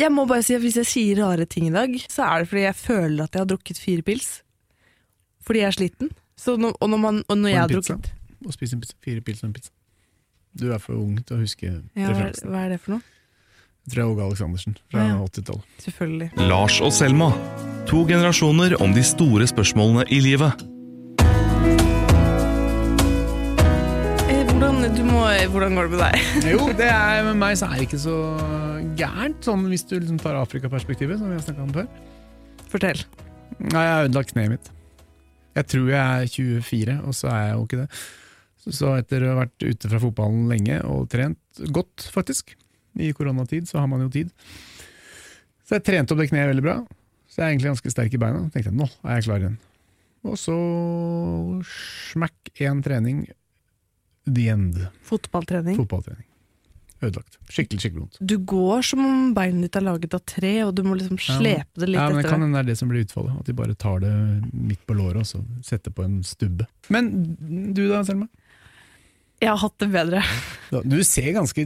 Jeg må bare si at Hvis jeg sier rare ting i dag, så er det fordi jeg føler at jeg har drukket fire pils. Fordi jeg er sliten. Så når, og når, man, og når Og jeg har pizza. drukket Og spise en pizza. Fire pils og en pizza. Du er for ung til å huske ja, referansen. hva er det for noe? Jeg tror jeg er Åge Aleksandersen fra Ja. 80-tallet. Selvfølgelig. Lars og Selma. To generasjoner om de store spørsmålene i livet. Eh, hvordan, du må, hvordan går det med deg? Jo, det er, med meg så er det ikke så gærent, sånn hvis du liksom tar Afrikaperspektivet, som vi har snakka om før. Fortell. Nei, jeg har ødelagt kneet mitt. Jeg tror jeg er 24, og så er jeg jo ikke det. Så- etter å ha vært ute fra fotballen lenge og trent godt, faktisk, i koronatid, så har man jo tid. Så jeg trente opp det kneet veldig bra. Så jeg er egentlig ganske sterk i beina. Tenkte jeg nå er jeg klar igjen. Og så smakk én trening, the end. Fotballtrening. Fotballtrening. Ødelagt. Skikkelig, skikkelig vondt. Du går som om beinet ditt er laget av tre, og du må liksom slepe det litt Ja, men etter kan det er det som blir utfallet. At de bare tar det midt på låret og så setter på en stubbe. Men du da, Selma? Jeg har hatt det bedre. Du ser ganske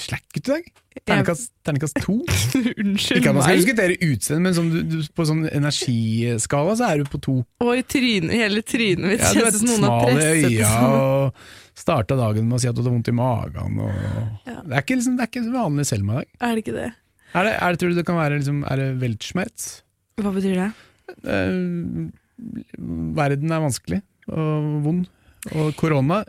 slack ut i dag. Terningkast, terningkast to. Unnskyld Ikke at man skal meg. diskutere utseende, men som du, du, på sånn energiskala så er du på to. Og i trynet, hele trynet mitt Ja, du kjennes som noen har presset sammen. og starta dagen med å si at du hadde vondt i magen. Og... Ja. Det, er ikke, liksom, det er ikke vanlig Selma i dag. Er det ikke det? Er det, er det, tror du det kan være liksom, Er det weltschmerz? Hva betyr det? Eh, verden er vanskelig og vond. Og korona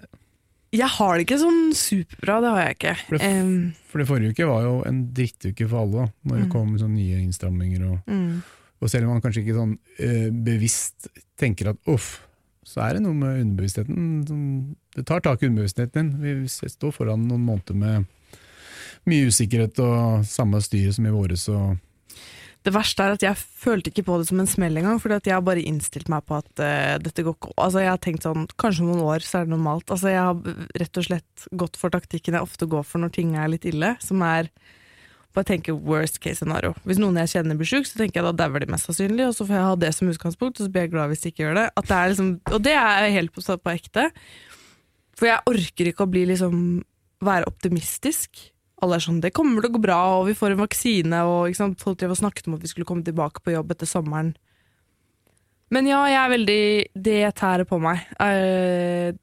Jeg har det ikke sånn superbra, det har jeg ikke. For det- For det forrige uke var jo en drittuke for alle, da, når det Mm. kom sånne nye innstramminger. Og, mm. og selv om man kanskje ikke sånn eh, bevisst tenker at uff, så er det noe med underbevisstheten. Som, det tar tak i underbevisstheten din. Vi står foran noen måneder med mye usikkerhet og samme styre som i våres. Og, Det verste er at jeg følte ikke på det som en smell engang, for jeg har bare innstilt meg på at uh, dette går ikke Altså Jeg har tenkt sånn, kanskje om noen år så er det normalt. Altså Jeg har rett og slett gått for taktikken jeg ofte går for når ting er litt ille, som er bare tenke worst case scenario. Hvis noen jeg kjenner blir sjuk, så tenker jeg da dauer de mest sannsynlig, og så får jeg ha det som utgangspunkt, og så blir jeg glad hvis de ikke gjør det. Det liksom, og det er helt på, på ekte. For jeg orker ikke å bli liksom være optimistisk. Alle er sånn 'det kommer til å gå bra', og vi får en vaksine, og sant? folk drev og snakket om at vi skulle komme tilbake på jobb etter sommeren. Men ja, jeg er veldig Det tærer på meg. Uh,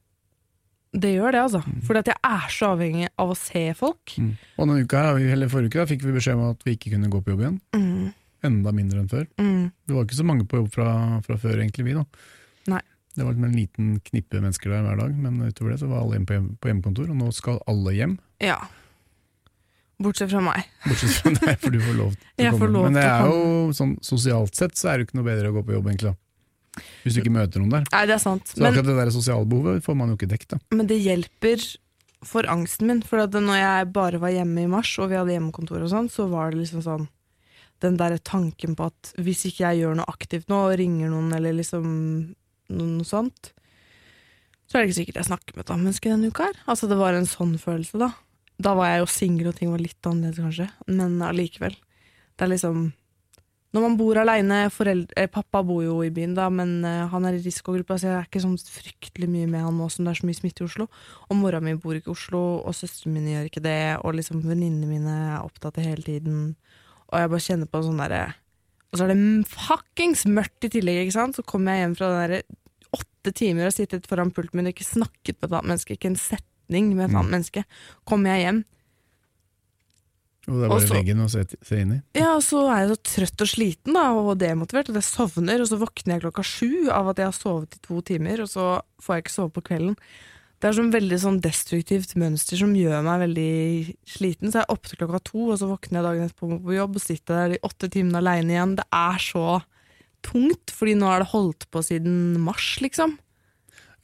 det gjør det, altså. Fordi at jeg er så avhengig av å se folk. mm. og denne uka, her, eller forrige uke da, fikk vi beskjed om at vi ikke kunne gå på jobb igjen. Mm, Enda mindre enn før. mm. Det var ikke så mange på jobb fra, fra før, egentlig, vi da. Nei. Det var en liten knippe mennesker der hver dag, men utover det så var alle hjemme på, hjem, på hjemmekontor, og nå skal alle hjem. Ja. Bortsett fra meg. Bortsett fra deg, for du får lov til å komme. men det er jo sånn sosialt sett så er det ikke noe bedre å gå på jobb, egentlig. Hvis du ikke møter noen der. Nei, det er sant. Så Men, akkurat det der sosiale behovet får man jo ikke dekket. men det hjelper for angsten min. For at når jeg bare var hjemme i mars, og vi hadde hjemmekontor og sånn, så var det liksom sånn Den derre tanken på at hvis ikke jeg gjør noe aktivt nå, og ringer noen eller liksom noe, sånt, så er det ikke sikkert jeg snakker med et annet menneske denne uka her. Altså, det var en sånn følelse, da. Da var jeg jo singel, og ting var litt annerledes, kanskje. Men allikevel. Det er liksom Når man bor aleine Pappa bor jo i byen, da, men eh, han er i risikogruppa, så jeg er ikke sånn fryktelig mye med han nå som det er så mye smitte i Oslo. Og mora mi bor ikke i Oslo, og søstrene mine gjør ikke det, og liksom venninnene mine er opptatt hele tiden. Og jeg bare kjenner på en sånn derre Og så er det fuckings mørkt i tillegg, ikke sant? Så kommer jeg hjem fra den derre åtte timer og sittet foran pulten min og ikke snakket med et annet menneske, ikke en setning med et annet menneske. Kommer jeg hjem, Og det er bare så- veggen å se, se inn i. Ja, og så er jeg så trøtt og sliten da, og demotivert, og jeg sovner, og så våkner jeg klokka sju av at jeg har sovet i to timer, og så får jeg ikke sove på kvelden. Det er sånn veldig sånn destruktivt mønster som gjør meg veldig sliten. Så jeg er oppe til klokka to, og så våkner jeg dagen etterpå på jobb og sitter der de åtte timene aleine igjen. Det er så tungt, fordi nå har det holdt på siden mars, liksom.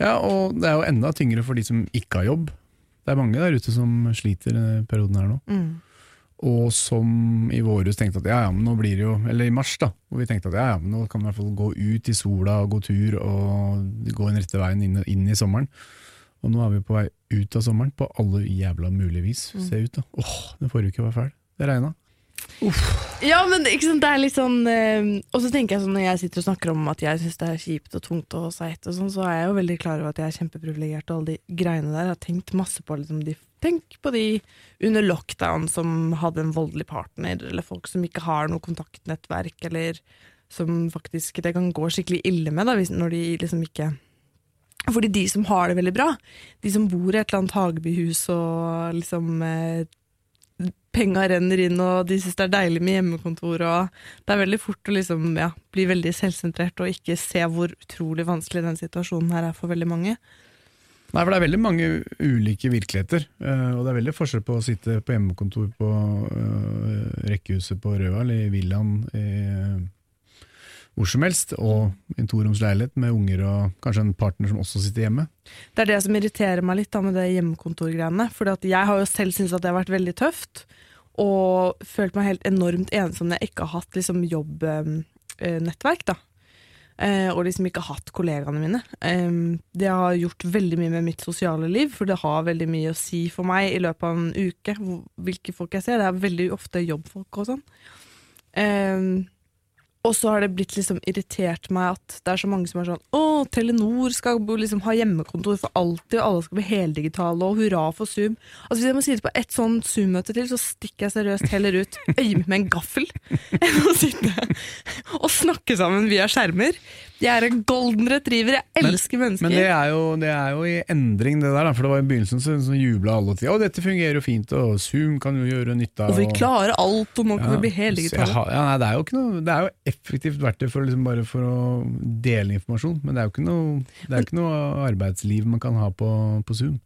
Ja, og det er jo enda tyngre for de som ikke har jobb. Det er mange der ute som sliter i denne perioden her nå. Mm. Og som i våres tenkte at ja, ja, men nå blir det jo Eller i mars, da. Hvor vi tenkte at ja, ja, men nå kan vi i hvert fall gå ut i sola og gå tur og gå den rette veien inn, inn i sommeren. Og nå er vi på vei ut av sommeren på alle jævla mulige vis. Mm. Se ut, da. Åh, den forrige uka var fæl. Det regna. Ja, men ikke sant, det er litt sånn eh, Og så tenker jeg sånn når jeg sitter og snakker om at jeg syns det er kjipt og tungt og seigt sånn, så er jeg jo veldig klar over at jeg er kjempeprivilegert og alle de greiene der. Jeg har tenkt masse på liksom, de tenk på de under lockdown som hadde en voldelig partner, eller folk som ikke har noe kontaktnettverk, eller som faktisk det kan gå skikkelig ille med, da, når de liksom ikke fordi de som har det veldig bra, de som bor i et eller annet Hagebyhus og liksom eh, Penga renner inn, og de syns det er deilig med hjemmekontor, det er veldig fort å liksom, ja, bli veldig selvsentrert og ikke se hvor utrolig vanskelig den situasjonen her er for veldig mange. Nei, for det er veldig mange ulike virkeligheter, eh, og det er veldig forskjell på å sitte på hjemmekontor på eh, rekkehuset på Røa i villaen i hvor som helst, og en toroms leilighet med unger og kanskje en partner som også sitter hjemme. Det er det som irriterer meg litt da med det hjemmekontorgreiene. For jeg har jo selv syntes at det har vært veldig tøft, og følt meg helt enormt ensom når jeg ikke har hatt liksom, jobbnettverk. da. Eh, og liksom ikke hatt kollegaene mine. det har gjort veldig mye med mitt sosiale liv, for det har veldig mye å si for meg i løpet av en uke hvilke folk jeg ser. Det er veldig ofte jobbfolk og sånn. Og så har det blitt liksom irritert meg at det er så mange som er sånn Å, Telenor skal liksom ha hjemmekontor for alltid, og alle skal bli heldigitale, og hurra for Zoom. Altså Hvis jeg må si det på ett sånn Zoom-møte til, så stikker jeg seriøst heller ut øyet med en gaffel enn å sitte og snakke sammen via skjermer. Jeg er en golden retriever, jeg elsker men, mennesker. Men det er, jo, det er, jo, i endring, det der. For det var i begynnelsen så, så jubla alle og sa at dette fungerer jo fint, og Zoom kan jo gjøre nytte av Og vi klarer alt, og nå kan ja, vi bli heldigitale. Ja, det, er jo ikke noe, det er jo effektivt verktøy for, liksom bare for å dele informasjon, men det er jo ikke noe, det er men, ikke noe arbeidsliv man kan ha på, på Zoom.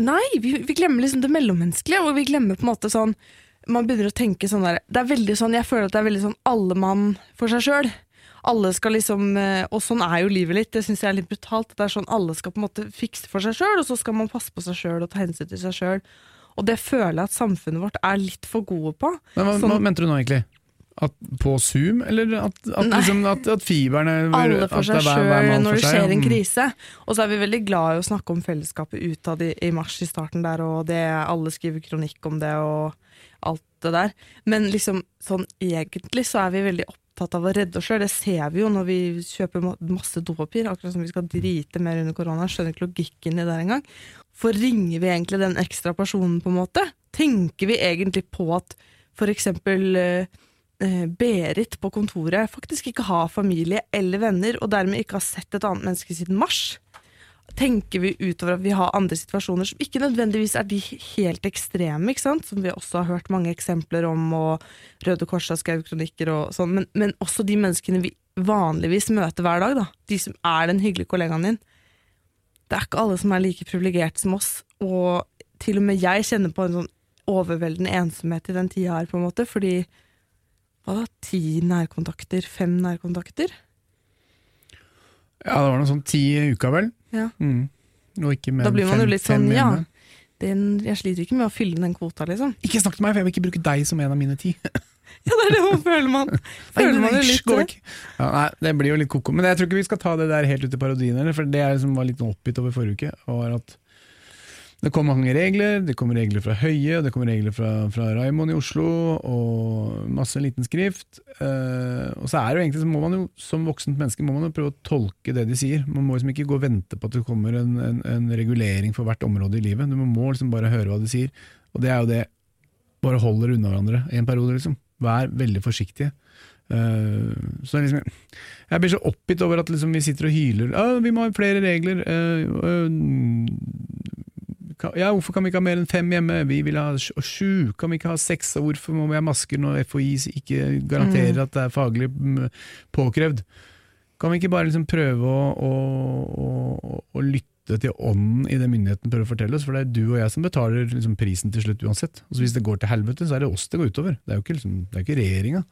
Nei, vi, vi glemmer liksom det mellommenneskelige, og vi glemmer på en måte sånn Man begynner å tenke sånn der Det er veldig sånn, Jeg føler at det er veldig sånn alle mann for seg sjøl alle skal liksom eh, Og sånn er jo livet litt, det syns jeg er litt brutalt. Det er sånn Alle skal på en måte fikse for seg sjøl, og så skal man passe på seg sjøl og ta hensyn til seg sjøl. Og det føler jeg at samfunnet vårt er litt for gode på. Men hva, sånn, hva mente du nå, egentlig? At på Zoom, eller at, at, liksom, at, at fiberen er Alle for seg sjøl når det skjer en Mm. krise. Og så er vi veldig glad i å snakke om fellesskapet utad i, i mars i starten der, og det, alle skriver kronikk om det og alt det der. Men liksom sånn egentlig så er vi veldig opptatt av å redde oss sjøl. Det ser vi jo når vi kjøper masse dopapir, akkurat som vi skal drite mer under korona. Skjønner ikke logikken i det engang. For ringer vi egentlig den ekstra personen, på en måte? Tenker vi egentlig på at eksempel eh, eh, Berit på kontoret faktisk ikke har familie eller venner, og dermed ikke har sett et annet menneske siden mars? Tenker vi utover at vi har andre situasjoner som ikke nødvendigvis er de helt ekstreme, ikke sant? som vi også har hørt mange eksempler om, og Røde Kors har skrevet kronikker og sånn, men, men også de menneskene vi vanligvis møter hver dag, da. De som er den hyggelige kollegaen din. Det er ikke alle som er like privilegerte som oss, og til og med jeg kjenner på en sånn overveldende ensomhet i den tida her, på en måte, fordi hva da, ti nærkontakter, fem nærkontakter? Ja, det var noe sånn ti i uka, vel? Ja. Mm. Og ikke mer Da blir man jo litt sånn, ja. Den, jeg sliter ikke med å fylle den kvota, liksom. Ikke snakk til meg, for jeg vil ikke bruke deg som en av mine ti. Ja, det er det man føler man. Føler man jo litt det. Ja, nei, det blir jo litt koko. Men jeg tror ikke vi skal ta det der helt ut i parodien, for det er som var litt oppgitt over forrige uke. var at det kom mange regler, det kommer regler fra Høie, det kommer regler fra, fra Raimond i Oslo, og masse liten skrift. Eh, og så er det jo egentlig, så må man jo som voksent menneske må man jo prøve å tolke det de sier. Man må liksom ikke gå og vente på at det kommer en, en, en regulering for hvert område i livet. Du må liksom bare høre hva de sier. Og det er jo det Bare holder unna hverandre i en periode, liksom. Vær veldig forsiktige. Uh, så liksom, jeg blir så oppgitt over at liksom vi sitter og hyler «Å, Vi må ha flere regler. Uh, ka- ja, hvorfor kan vi ikke ha mer enn fem hjemme? Vi vil ha sju. Kan vi ikke ha seks? Og hvorfor må vi ha masker når FHI ikke garanterer at det er faglig mm, påkrevd? Kan vi ikke bare liksom prøve å, å, å, å lytte til ånden i det myndigheten prøver å fortelle oss? For det er du og jeg som betaler liksom prisen til slutt uansett. Og så hvis det går til helvete, så er det oss det går utover. Det er jo ikke, liksom, er ikke regjeringa.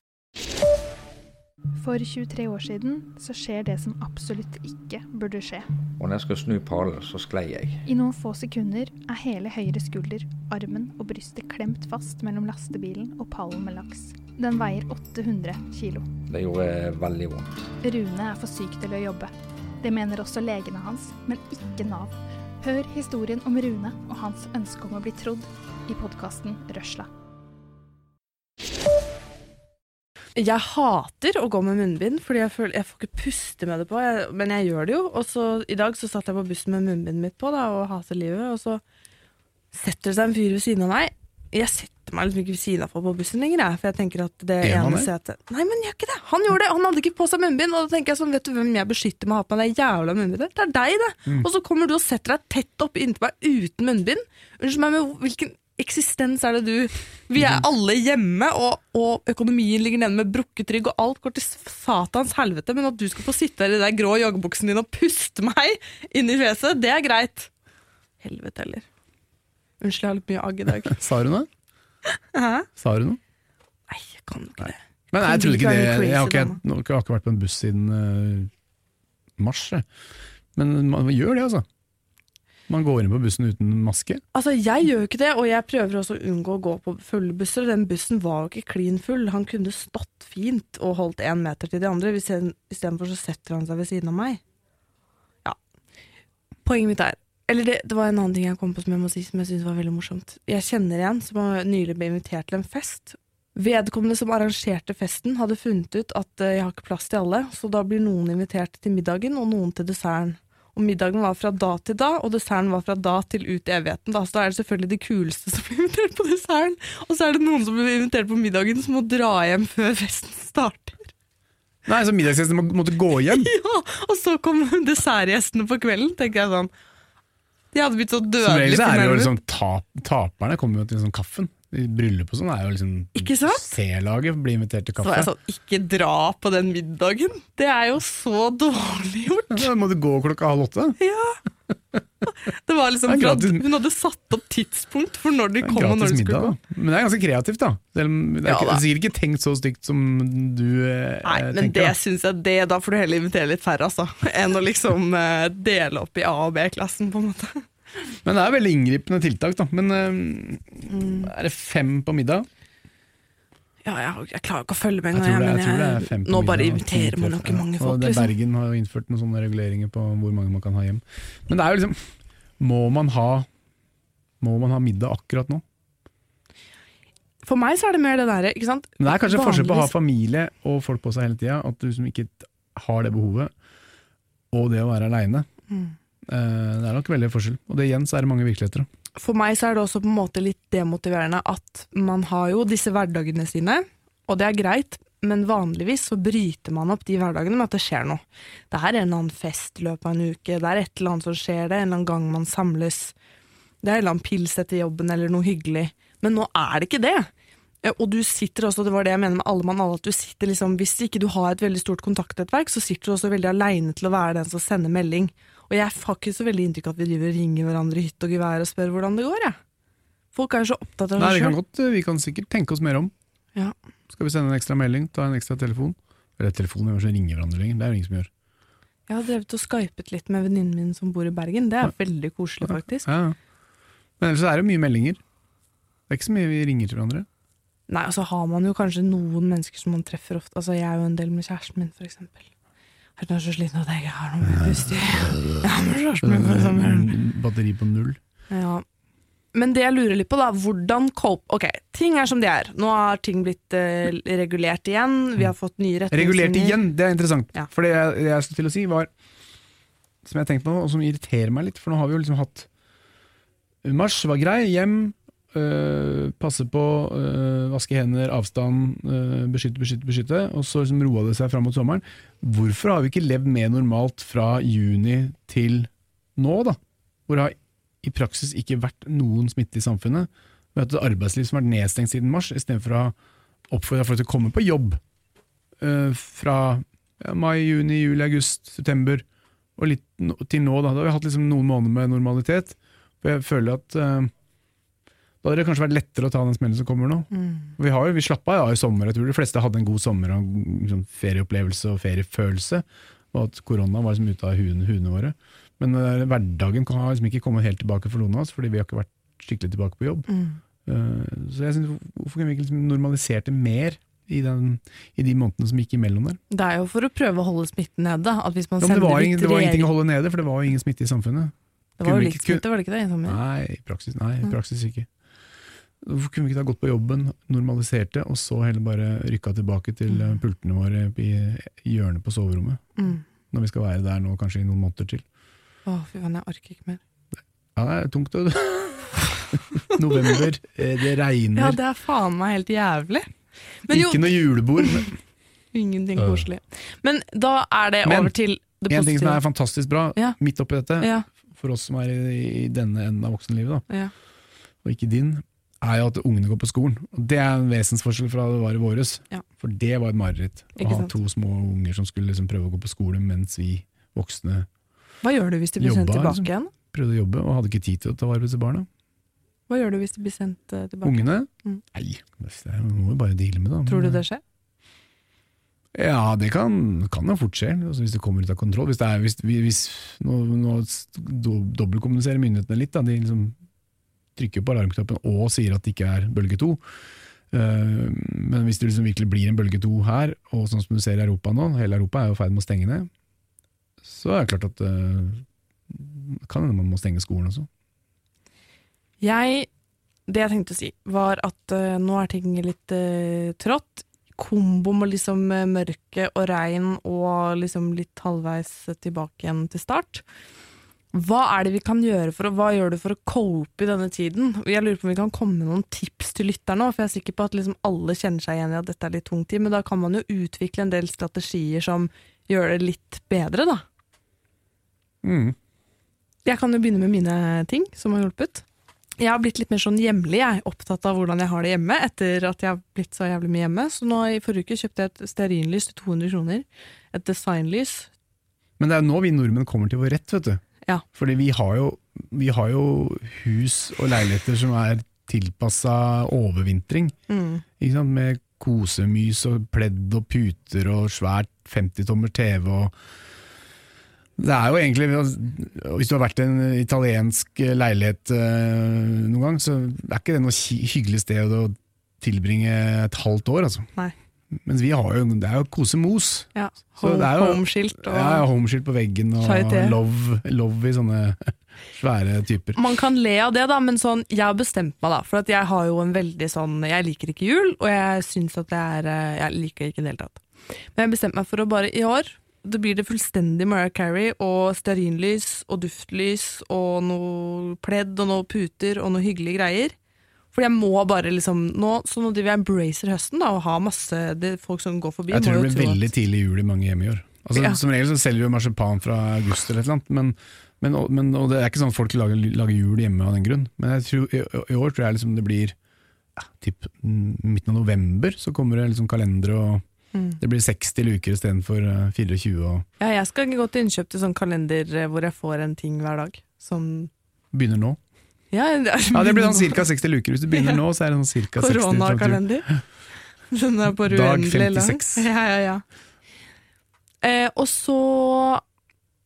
For 23 år siden så skjer det som absolutt ikke burde skje. Og når jeg skal snu pallen, så sklei jeg. I noen få sekunder er hele høyre skulder, armen og brystet klemt fast mellom lastebilen og pallen med laks. Den veier 800 kilo. Det gjorde veldig vondt. Rune er for syk til å jobbe. Det mener også legene hans, men ikke Nav. Hør historien om Rune og hans ønske om å bli trodd i podkasten Røsla. Jeg hater å gå med munnbind, fordi jeg, føler, jeg får ikke puste med det på. Jeg, men jeg gjør det jo. Og så I dag så satt jeg på bussen med munnbindet mitt på da, og hater livet. Og så setter det seg en fyr ved siden av meg. Jeg setter meg liksom ikke ved siden av på bussen lenger, jeg, for jeg tenker at det er ene setet Nei, men gjør ikke det! Han gjorde det! Han hadde ikke på seg munnbind, og da tenker jeg sånn, vet du hvem jeg beskytter med å ha på meg det jævla munnbindet? Det er deg, det! Mm. Og så kommer du og setter deg tett opp inntil meg uten munnbind. Unnskyld meg, men hvilken eksistens er det du Vi er alle hjemme, og, og økonomien ligger nede med brukket rygg, og alt går til satans helvete, men at du skal få sitte der i de grå joggebuksen din og puste meg inn i fjeset, det er greit. Helvete heller. Unnskyld, jeg har litt mye agg i dag. Sa du noe? Hæ? Sa du noe? Nei, jeg kan ikke det. Men jeg trodde ikke det. Jeg har ikke, jeg har ikke vært på en buss siden uh, mars. Men man gjør det, altså. Man går inn på bussen uten maske. Altså, Jeg gjør jo ikke det, og jeg prøver også å unngå å gå på fulle busser. Den bussen var jo ikke klin full. Han kunne stått fint og holdt én meter til de andre. Istedenfor så setter han seg ved siden av meg. Ja. Poenget mitt er Eller det, det var en annen ting jeg kom på som jeg må si som jeg synes var veldig morsomt. Jeg kjenner en som nylig ble invitert til en fest. Vedkommende som arrangerte festen, hadde funnet ut at eh, jeg har ikke plass til alle, så da blir noen invitert til middagen, og noen til desserten. Og middagen var fra da til da, og desserten var fra da til ut i evigheten. Da. Så da er det selvfølgelig de kuleste som blir invitert på desserten. Og så er det noen som blir invitert på middagen som må dra hjem før festen starter. Nei, så Middagsgjestene må, måtte gå hjem. Ja, Og så kom dessertgjestene på kvelden, tenker jeg sånn. De hadde blitt så Som dødelig regel så er det jo liksom tap, Taperne kommer jo til sånn kaffen. Bryllup og sånn er jo liksom? C-laget blir invitert til kaffe. sånn, ikke dra på den middagen. Det er jo så dårlig gjort. Da må du gå klokka halv åtte. Det var liksom Det gratis. Hun hadde satt opp tidspunkt for når de kom og når de skulle middag, gå. da. Men det er ganske kreativt, da. Det er, Det er, Ja, da. er sikkert ikke tenkt så stygt som du eh, Nei, men tenker. det syns jeg det, Da får du heller invitere litt færre, altså. Enn å liksom eh, dele opp i A- og B-klassen, på en måte. Men det er veldig inngripende tiltak, da. Men Mm. er det fem på middag? Ja, jeg, jeg klarer ikke å følge med Jeg tror det, jeg, jeg tror det nå bare middag, og inviterer man ikke mange folk, og det, liksom. Bergen har jo innført noen sånne reguleringer på hvor mange man kan ha hjem. Men det er jo liksom Må man ha, må man ha middag akkurat nå? For meg så er det mer det derre, ikke sant. Men det er kanskje forskjell på å ha familie og folk på seg hele tida. At du liksom ikke har det behovet, og det å være aleine. Mm. Det er nok veldig forskjell. Og det igjen så er det mange virkeligheter. For meg så er det også på en måte litt demotiverende at man har jo disse hverdagene sine, og det er greit, men vanligvis så bryter man opp de hverdagene med at det skjer noe. Det er en eller annen fest i løpet av en uke, det er et eller annet som skjer det, en eller annen gang man samles. Det er en eller annen pils etter jobben eller noe hyggelig. Men nå er det ikke det. Eh, Og du sitter også, det var det jeg mener med alle mann alle, at du sitter liksom, hvis ikke du har et veldig stort kontaktnettverk, så sitter du også veldig aleine til å være den som sender melding. Og jeg har ikke så veldig inntrykk av at vi driver og ringer hverandre i hytt og gevær og spør hvordan det går, jeg. Folk er jo så opptatt av seg sjøl. eh, vi kan sikkert tenke oss mer om. Ja. Skal vi sende en ekstra melding, ta en ekstra telefon? Eller telefon, vi må ikke ringe hverandre lenger. Det er jo ingen som gjør. Jeg har drevet og skypet litt med venninnen min som bor i Bergen. Det er veldig koselig, faktisk. Ja. ja. Men ellers er det mye meldinger. Det er ikke så mye vi ringer til hverandre. Nei, og så har man jo kanskje noen mennesker som man treffer ofte. Altså, jeg er jo en del med kjæresten min, for eksempel. Jeg er så sliten at jeg ikke har noe mer pust i. Batteri på null. Ja. Men det jeg lurer litt på, da, hvordan cope Ok, ting er som de er. Nå har ting blitt uh, regulert igjen. Vi har fått nye retningslinjer. Regulert igjen, det er interessant. Ja. For det jeg, jeg skulle til å si var, som jeg tenkte på, og som irriterer meg litt, for nå har vi jo liksom hatt Mars var grei, hjem, øh, passe på, øh, vaske hender, avstand, øh, beskytte, beskytte, beskytte, og så liksom roa det seg fram mot sommeren. Hvorfor har vi ikke levd mer normalt fra juni til nå, da? Hvor det har i praksis ikke vært noen smitte i samfunnet. Vi har hatt et arbeidsliv som har vært nedstengt siden mars, istedenfor å oppfordre folk til å komme på jobb eh, fra ja, mai, juni, juli, august, september og litt til nå. Da, da har vi hatt liksom noen måneder med normalitet. For jeg føler at eh, da hadde det kanskje vært lettere å ta den smellen som kommer nå. Mm. Vi, har jo, vi slappa av i sommer. Jeg tror de fleste hadde en god sommer og liksom, ferieopplevelse og feriefølelse. Og at korona var liksom ute av huene, huene våre. Men uh, hverdagen har liksom ikke kommet helt tilbake for noen av oss, fordi vi har ikke vært skikkelig tilbake på jobb. Mm. Uh, så jeg synes, Hvorfor kunne vi ikke liksom normalisert det mer i, den, i de månedene som gikk imellom der? Det er jo for å prøve å holde smitten nede. Ja, det, var ingen, det var ingenting å holde nede, for det var jo ingen smitte i samfunnet. Det var jo litt smitte, var det ikke det? i sommer? Nei, i praksis, nei, i Mm. praksis ikke. Hvorfor kunne vi ikke da gått på jobben, normalisert det, og så heller bare rykka tilbake til eh, Mm. pultene våre i, hjørnet på soverommet? Mm. Når vi skal være der nå kanskje i noen måneder til. Å, fy faen, jeg orker ikke mer. Ja, det er tungt. det. november, eh, det regner, Ja, det er faen meg helt jævlig. Men jo, ikke noe julebord. Men ingenting koselig. Men da er det Men, over til det positive. en ting som er fantastisk bra, Ja. midt oppi dette, Ja, for oss som er i, i denne enden av voksenlivet, da, ja. og ikke din, er jo at ungene går på skolen. Og Det er en vesensforskjell fra det var i våres. Ja. For det var et mareritt. Å ha to små unger som skulle liksom prøve å gå på skole mens vi voksne Hva gjør du hvis de blir sendt Jobba, tilbake liksom. igjen? prøvde å jobbe og hadde ikke tid til å ta vare på disse barna. Hva gjør du hvis de blir sendt eh, tilbake? Ungene? Mm. Nei, det må vi bare deale med det. Tror du det skjer? Ja, det kan, kan jo fort skje, altså hvis det kommer ut av kontroll. Hvis det er, hvis, hvis, nå, nå dobbeltkommuniserer myndighetene litt. Da. De liksom trykker på alarmknappen og sier at det ikke er bølge to. Eh, men hvis det liksom virkelig blir en bølge to her, og sånn som du ser i Europa nå, hele Europa er jo i ferd med å stenge ned, så er det klart at det kan hende man må stenge skolen også. Jeg, det jeg tenkte å si, var at eh, nå er ting litt trått. Kombo med liksom eh, mørke og regn og liksom litt halvveis tilbake igjen til start. Hva er det vi kan gjøre for hva gjør du for å cope i denne tiden? Jeg lurer på om vi kan komme med noen tips til lytterne, for jeg er sikker på at liksom alle kjenner seg igjen i at dette er litt tung tid, men da kan man jo utvikle en del strategier som gjør det litt bedre, da. Mm. Jeg kan jo begynne med mine ting som har hjulpet. Jeg har blitt litt mer sånn hjemlig, jeg opptatt av hvordan jeg har det hjemme etter at jeg har blitt så jævlig mye hjemme. Så nå i forrige uke kjøpte jeg et stearinlys til 200 kroner. Et designlys. Men det er jo nå vi nordmenn kommer til vår rett, vet du. Ja. Fordi vi har, jo, vi har jo hus og leiligheter som er tilpassa overvintring. Mm. Med kosemys og pledd og puter og svært 50-tommer TV og Det er jo egentlig Hvis du har vært i en italiensk leilighet eh, noen gang, så er ikke det noe hyggelig sted å tilbringe et halvt år, altså. Nei. Mens vi har jo Det er jo kosemos. Ja. Så Home, det jo- Homeskilt og Ja, homeskilt på veggen og love, love i sånne svære typer. Man kan le av det, da, men sånn, jeg har bestemt meg, da. For at jeg har jo en veldig sånn Jeg liker ikke jul, og jeg syns at det er eh, Jeg liker ikke i det hele tatt. Men jeg har bestemt meg for å bare i år da blir det fullstendig Mariah Carey og stearinlys og duftlys og noe pledd og noe puter og noe hyggelige greier. For jeg må bare liksom nå, Så nå driver jeg embracer høsten da, og har masse det, folk som går forbi. Jeg tror det blir veldig at- tidlig jul i mange hjem i år. Altså, Ja. Som regel så selger vi marsipan fra august eller et eller annet, men, men, og, men, og det er ikke sånn at folk lager, lager jul hjemme av den grunn. Men tror, i, i år tror jeg liksom det blir ja, typ midten av november, så kommer det liksom kalendere og Mm. det blir 60 luker istedenfor uh, 24 og Ja, jeg skal gå til innkjøp til sånn kalender eh, hvor jeg får en ting hver dag. Som begynner nå. Ja, det, Ja, det blir sånn ca. 60 luker. Hvis du begynner nå, så er det sånn ca. 60 fram til jul. Koronakalender. Den er bare uendelig lang. 56. Ja, ja, ja. Eh, og så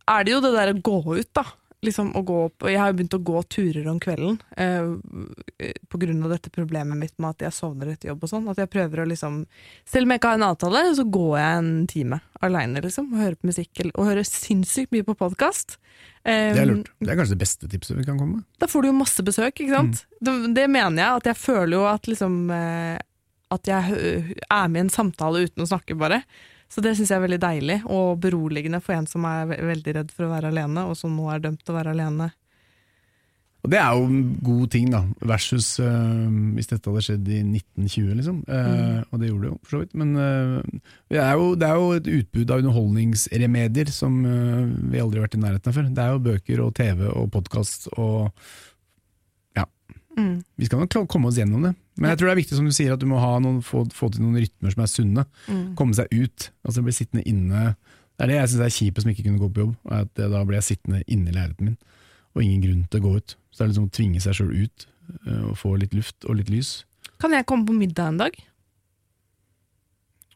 er det jo det der å gå ut, da. Liksom å gå opp, jeg har jo begynt å gå turer om kvelden eh, på grunn av dette problemet mitt med at jeg sovner etter jobb og sånn. At jeg prøver å liksom Selv om jeg ikke har en avtale, så går jeg en time aleine, liksom. Og hører på musikk og hører sinnssykt mye på podkast. Det er lurt. Det er kanskje det beste tipset vi kan komme med. Da får du jo masse besøk, ikke sant? Mm. Det, det mener jeg. At jeg føler jo at liksom eh, At jeg er med i en samtale uten å snakke, bare. Så det syns jeg er veldig deilig og beroligende for en som er ve veldig redd for å være alene, og som nå er dømt til å være alene. Og det er jo en god ting, da, versus øh, hvis dette hadde skjedd i 1920, liksom. Eh, og det gjorde det jo, for så vidt. Men uh, det, er jo, det er jo et utbud av underholdningsremedier som uh, vi aldri har vært i nærheten av før. Det er jo bøker og TV og podkast og Mm. Vi skal nok komme oss gjennom det. Men jeg tror det er viktig som du sier at du må ha noen, få, få til noen rytmer som er sunne. Mm. Komme seg ut. Altså bli sittende inne. Det er det jeg syns er kjipest som ikke kunne gå på jobb. er At da blir jeg sittende inne i leiligheten min, og ingen grunn til å gå ut. Så det er liksom å tvinge seg sjøl ut, øh, og få litt luft og litt lys. Kan jeg komme på middag en dag?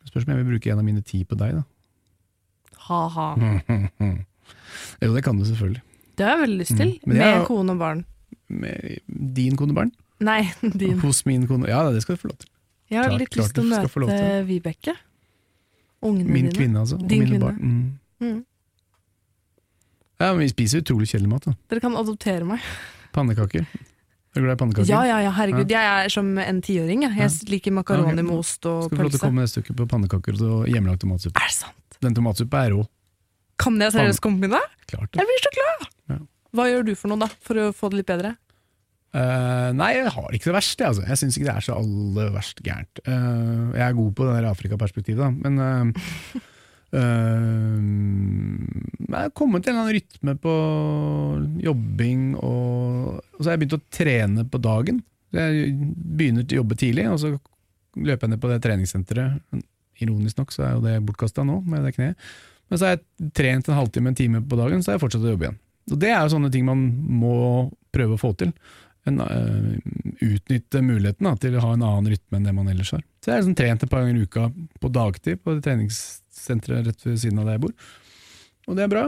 Spørs om jeg vil bruke en av mine ti på deg, da. Ha-ha. jo, det kan du selvfølgelig. Det har jeg veldig lyst til. Mm. Med jeg kone og barn. Med din kone og barn? Nei, din. Hos min kone? Ja, det skal du få lov til. Jeg har Klart- litt klart lyst til å møte til. Vibeke. Ungene Min dine. kvinne, altså. Din kvinne. Mm. Mm. Ja, men vi spiser utrolig kjedelig mat. da. Dere kan adoptere meg. Pannekaker. Er du glad i pannekaker? Ja, ja, ja, herregud. Jeg er som en tiåring. Jeg, jeg liker makaroni Ja, ok. med ost og Skal få lov til å komme neste uke på pannekaker og hjemmelagd tomatsuppe. Er det sant? Den tomatsuppa er rå. Kan jeg seriøst komme med middag? Klart det. Jeg blir så glad! Ja. Hva gjør du for noe, da, for å få det litt bedre? Eh, nei, jeg har ikke det verst. Jeg, altså. jeg syns ikke det er så aller verst gærent. Uh, jeg er god på det Afrika-perspektivet, men uh, jeg har kommet til en eller annen rytme på jobbing, og, og så har jeg begynt å trene på dagen. Jeg begynner til å jobbe tidlig, og så løper jeg ned på det treningssenteret. Ironisk nok så er jo det bortkasta nå, med det kneet. Men så har jeg trent en halvtime, en time på dagen, så har jeg fortsatt å jobbe igjen. Og Det er jo sånne ting man må prøve å få til. En, uh, utnytte muligheten da, til å ha en annen rytme enn det man ellers har. Så jeg har liksom trent et par ganger i uka på dagtid på det treningssenteret rett ved siden av der jeg bor. Og det er bra.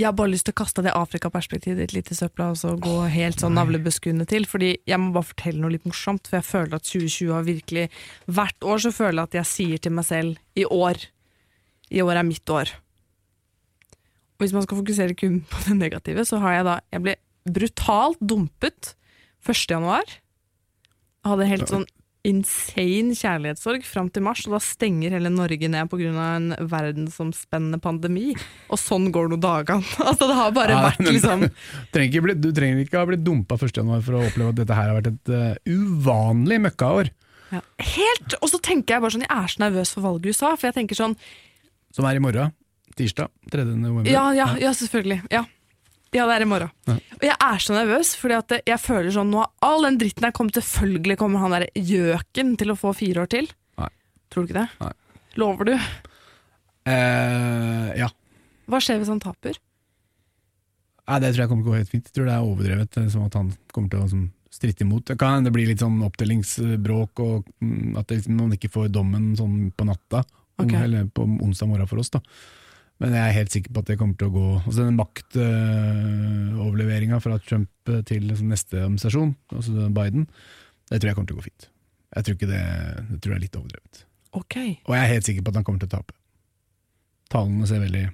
Jeg har bare lyst til å kaste det Afrika-perspektivet ditt litt i søpla og så gå helt sånn navlebeskuende til. Fordi jeg må bare fortelle noe litt morsomt, for jeg føler at 2020 har virkelig Hvert år så føler jeg at jeg sier til meg selv i år I år er mitt år. Og hvis man skal fokusere kun på det negative, så har jeg da Jeg ble brutalt dumpet 1. januar. Jeg hadde helt sånn insane kjærlighetssorg fram til mars, og da stenger hele Norge ned pga. en verdensomspennende pandemi. Og sånn går nå dagene. Altså, det har bare Ja, vært liksom trenger ikke, bli, du trenger ikke ha blitt dumpa 1.1 for å oppleve at dette her har vært et uh, uvanlig møkkaår. ja, Helt! Og så tenker jeg bare sånn, jeg er så nervøs for valget i USA, for jeg tenker sånn Som er i morgen. Tirsdag 3. november. Ja, ja, ja selvfølgelig. Ja. Ja, det er i morgen. Ja. Og jeg er så nervøs, fordi at jeg føler sånn nå har all den dritten her kommet Selvfølgelig kommer han der gjøken til å få fire år til. Nei. Tror du ikke det? Nei. Lover du? Eh, ja. Hva skjer hvis han taper? Nei, det tror jeg kommer til å gå helt fint. Jeg tror det er overdrevet, eh, som at han kommer til å liksom, stritte imot. Det kan hende det blir litt sånn oppdelingsbråk, og mm, at det, man ikke får dommen sånn på natta, om- eller på onsdag morgen for oss. da. Men jeg er helt sikker på at det kommer til å gå altså Den maktoverleveringa fra Trump til liksom neste administrasjon, altså Biden, det tror jeg kommer til å gå fint. Jeg tror ikke det, det tror jeg er litt overdrevet. Ok. Og jeg er helt sikker på at han kommer til å tape. Tallene ser veldig,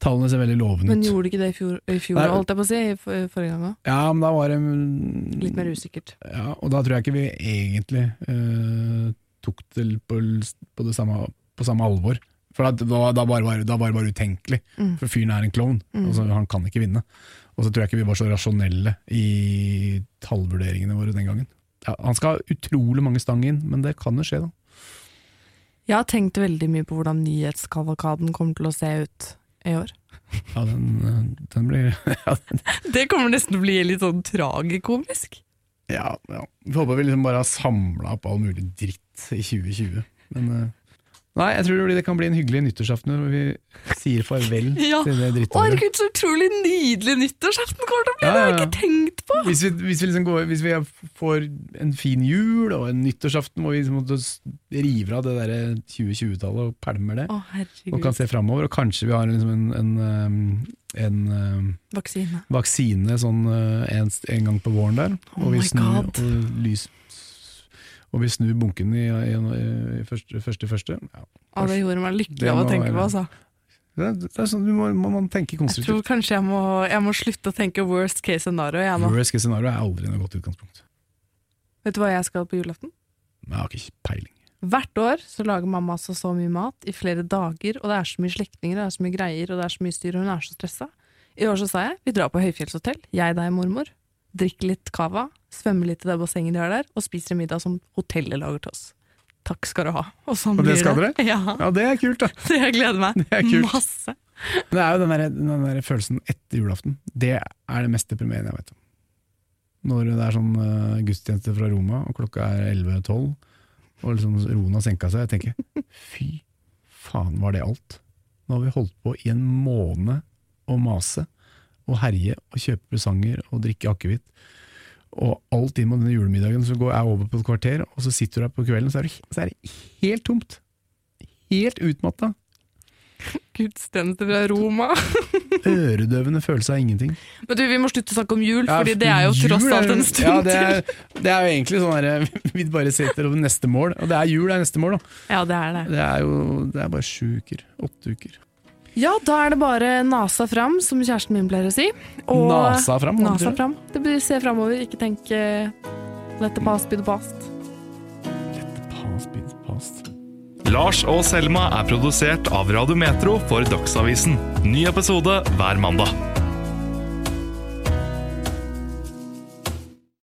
tallene ser veldig lovende Men gjorde du ikke det i fjor, i fjor holdt jeg på å si? i for- Forrige gang òg? Ja, men da var det mm, Litt mer usikkert. Ja, og da tror jeg ikke vi egentlig eh, tok det på, på, det samme, på samme alvor. For da, da, bare, var- da var det bare utenkelig. Mm. For fyren er en klovn. Mm. Altså, han kan ikke vinne. Og så tror jeg ikke vi var så rasjonelle i tallvurderingene våre den gangen. Ja, han skal ha utrolig mange stang inn, men det kan jo skje, da. Jeg har tenkt veldig mye på hvordan nyhetskavalkaden kommer til å se ut i år. Ja, den, den blir ja, den- Det kommer nesten til å bli litt sånn tragikomisk. ja, ja. Vi håper vi liksom bare har samla opp all mulig dritt i 2020. Men eh, Nei, jeg tror det kan bli en hyggelig nyttårsaften når vi sier farvel Ja. til det drittåret. herregud, så utrolig nydelig nyttårsaften kommer til å bli! Ja, Det har jeg ikke tenkt på! Hvis vi, hvis, vi liksom går, hvis vi får en fin jul og en nyttårsaften hvor vi liksom river av det der 2020-tallet og pælmer det, Å, og kan se framover, og kanskje vi har liksom en, en, en, en Vaksine. vaksine sånn uh, en, en gang på våren der, Oh og vi snur, God. og lys, og vi snur bunken i, i, i første, første, første. Ja. Å, det gjorde meg lykkelig av å tenke være- på, altså. Det, er- det er sånn, du må, må man tenke Jeg tror kanskje jeg må, jeg må slutte å tenke worst case scenario, jeg nå. Worst case scenario er aldri noe godt utgangspunkt. Vet du hva jeg skal på julaften? Jeg har ikke peiling. Hvert år så lager mamma altså så mye mat i flere dager, og det er så mye slektninger, det er så mye greier, og det er så mye styr, og hun er så stressa. I år så sa jeg vi drar på høyfjellshotell, jeg, deg, mormor, drikker litt cava, svømmer litt i det bassenget de har der, og spiser en middag som hotellet lager til oss. Takk skal du ha. Og sånn Og det skal dere? Ja, Ja, det er kult, da! det jeg gleder meg er masse. Det er jo den der, den der følelsen etter julaften. Det er det mest deprimerende jeg vet om. Når det er sånn uh, gudstjeneste fra Roma, og klokka er 11-12, og liksom roen har senka seg. Jeg tenker fy faen, var det alt? Nå har vi holdt på i en måned å mase og herje og kjøpe presanger og drikke akevitt. Og alt inn mot denne julemiddagen så går jeg over på et kvarter, og så sitter du her på kvelden, så er det, så er det helt tomt. Helt utmatta. Gudstjeneste fra Roma. Øredøvende følelse av ingenting. Men du, vi må slutte å snakke om jul, Ja, fordi det er jo tross er- alt en stund ja, det til. er, det er jo egentlig sånn herre Vi bare setter over neste mål, og det er jul er neste mål, da. Ja, det er det. Det er jo det er bare sju uker. Åtte uker. Ja, da er det bare nasa fram, som kjæresten min pleier å si. Og Nasa fram? Nasa fram. Det blir se framover, ikke tenk eh, let the past be the past. by the past Lars og Selma er produsert av Radio Metro for Dagsavisen. Ny episode hver mandag.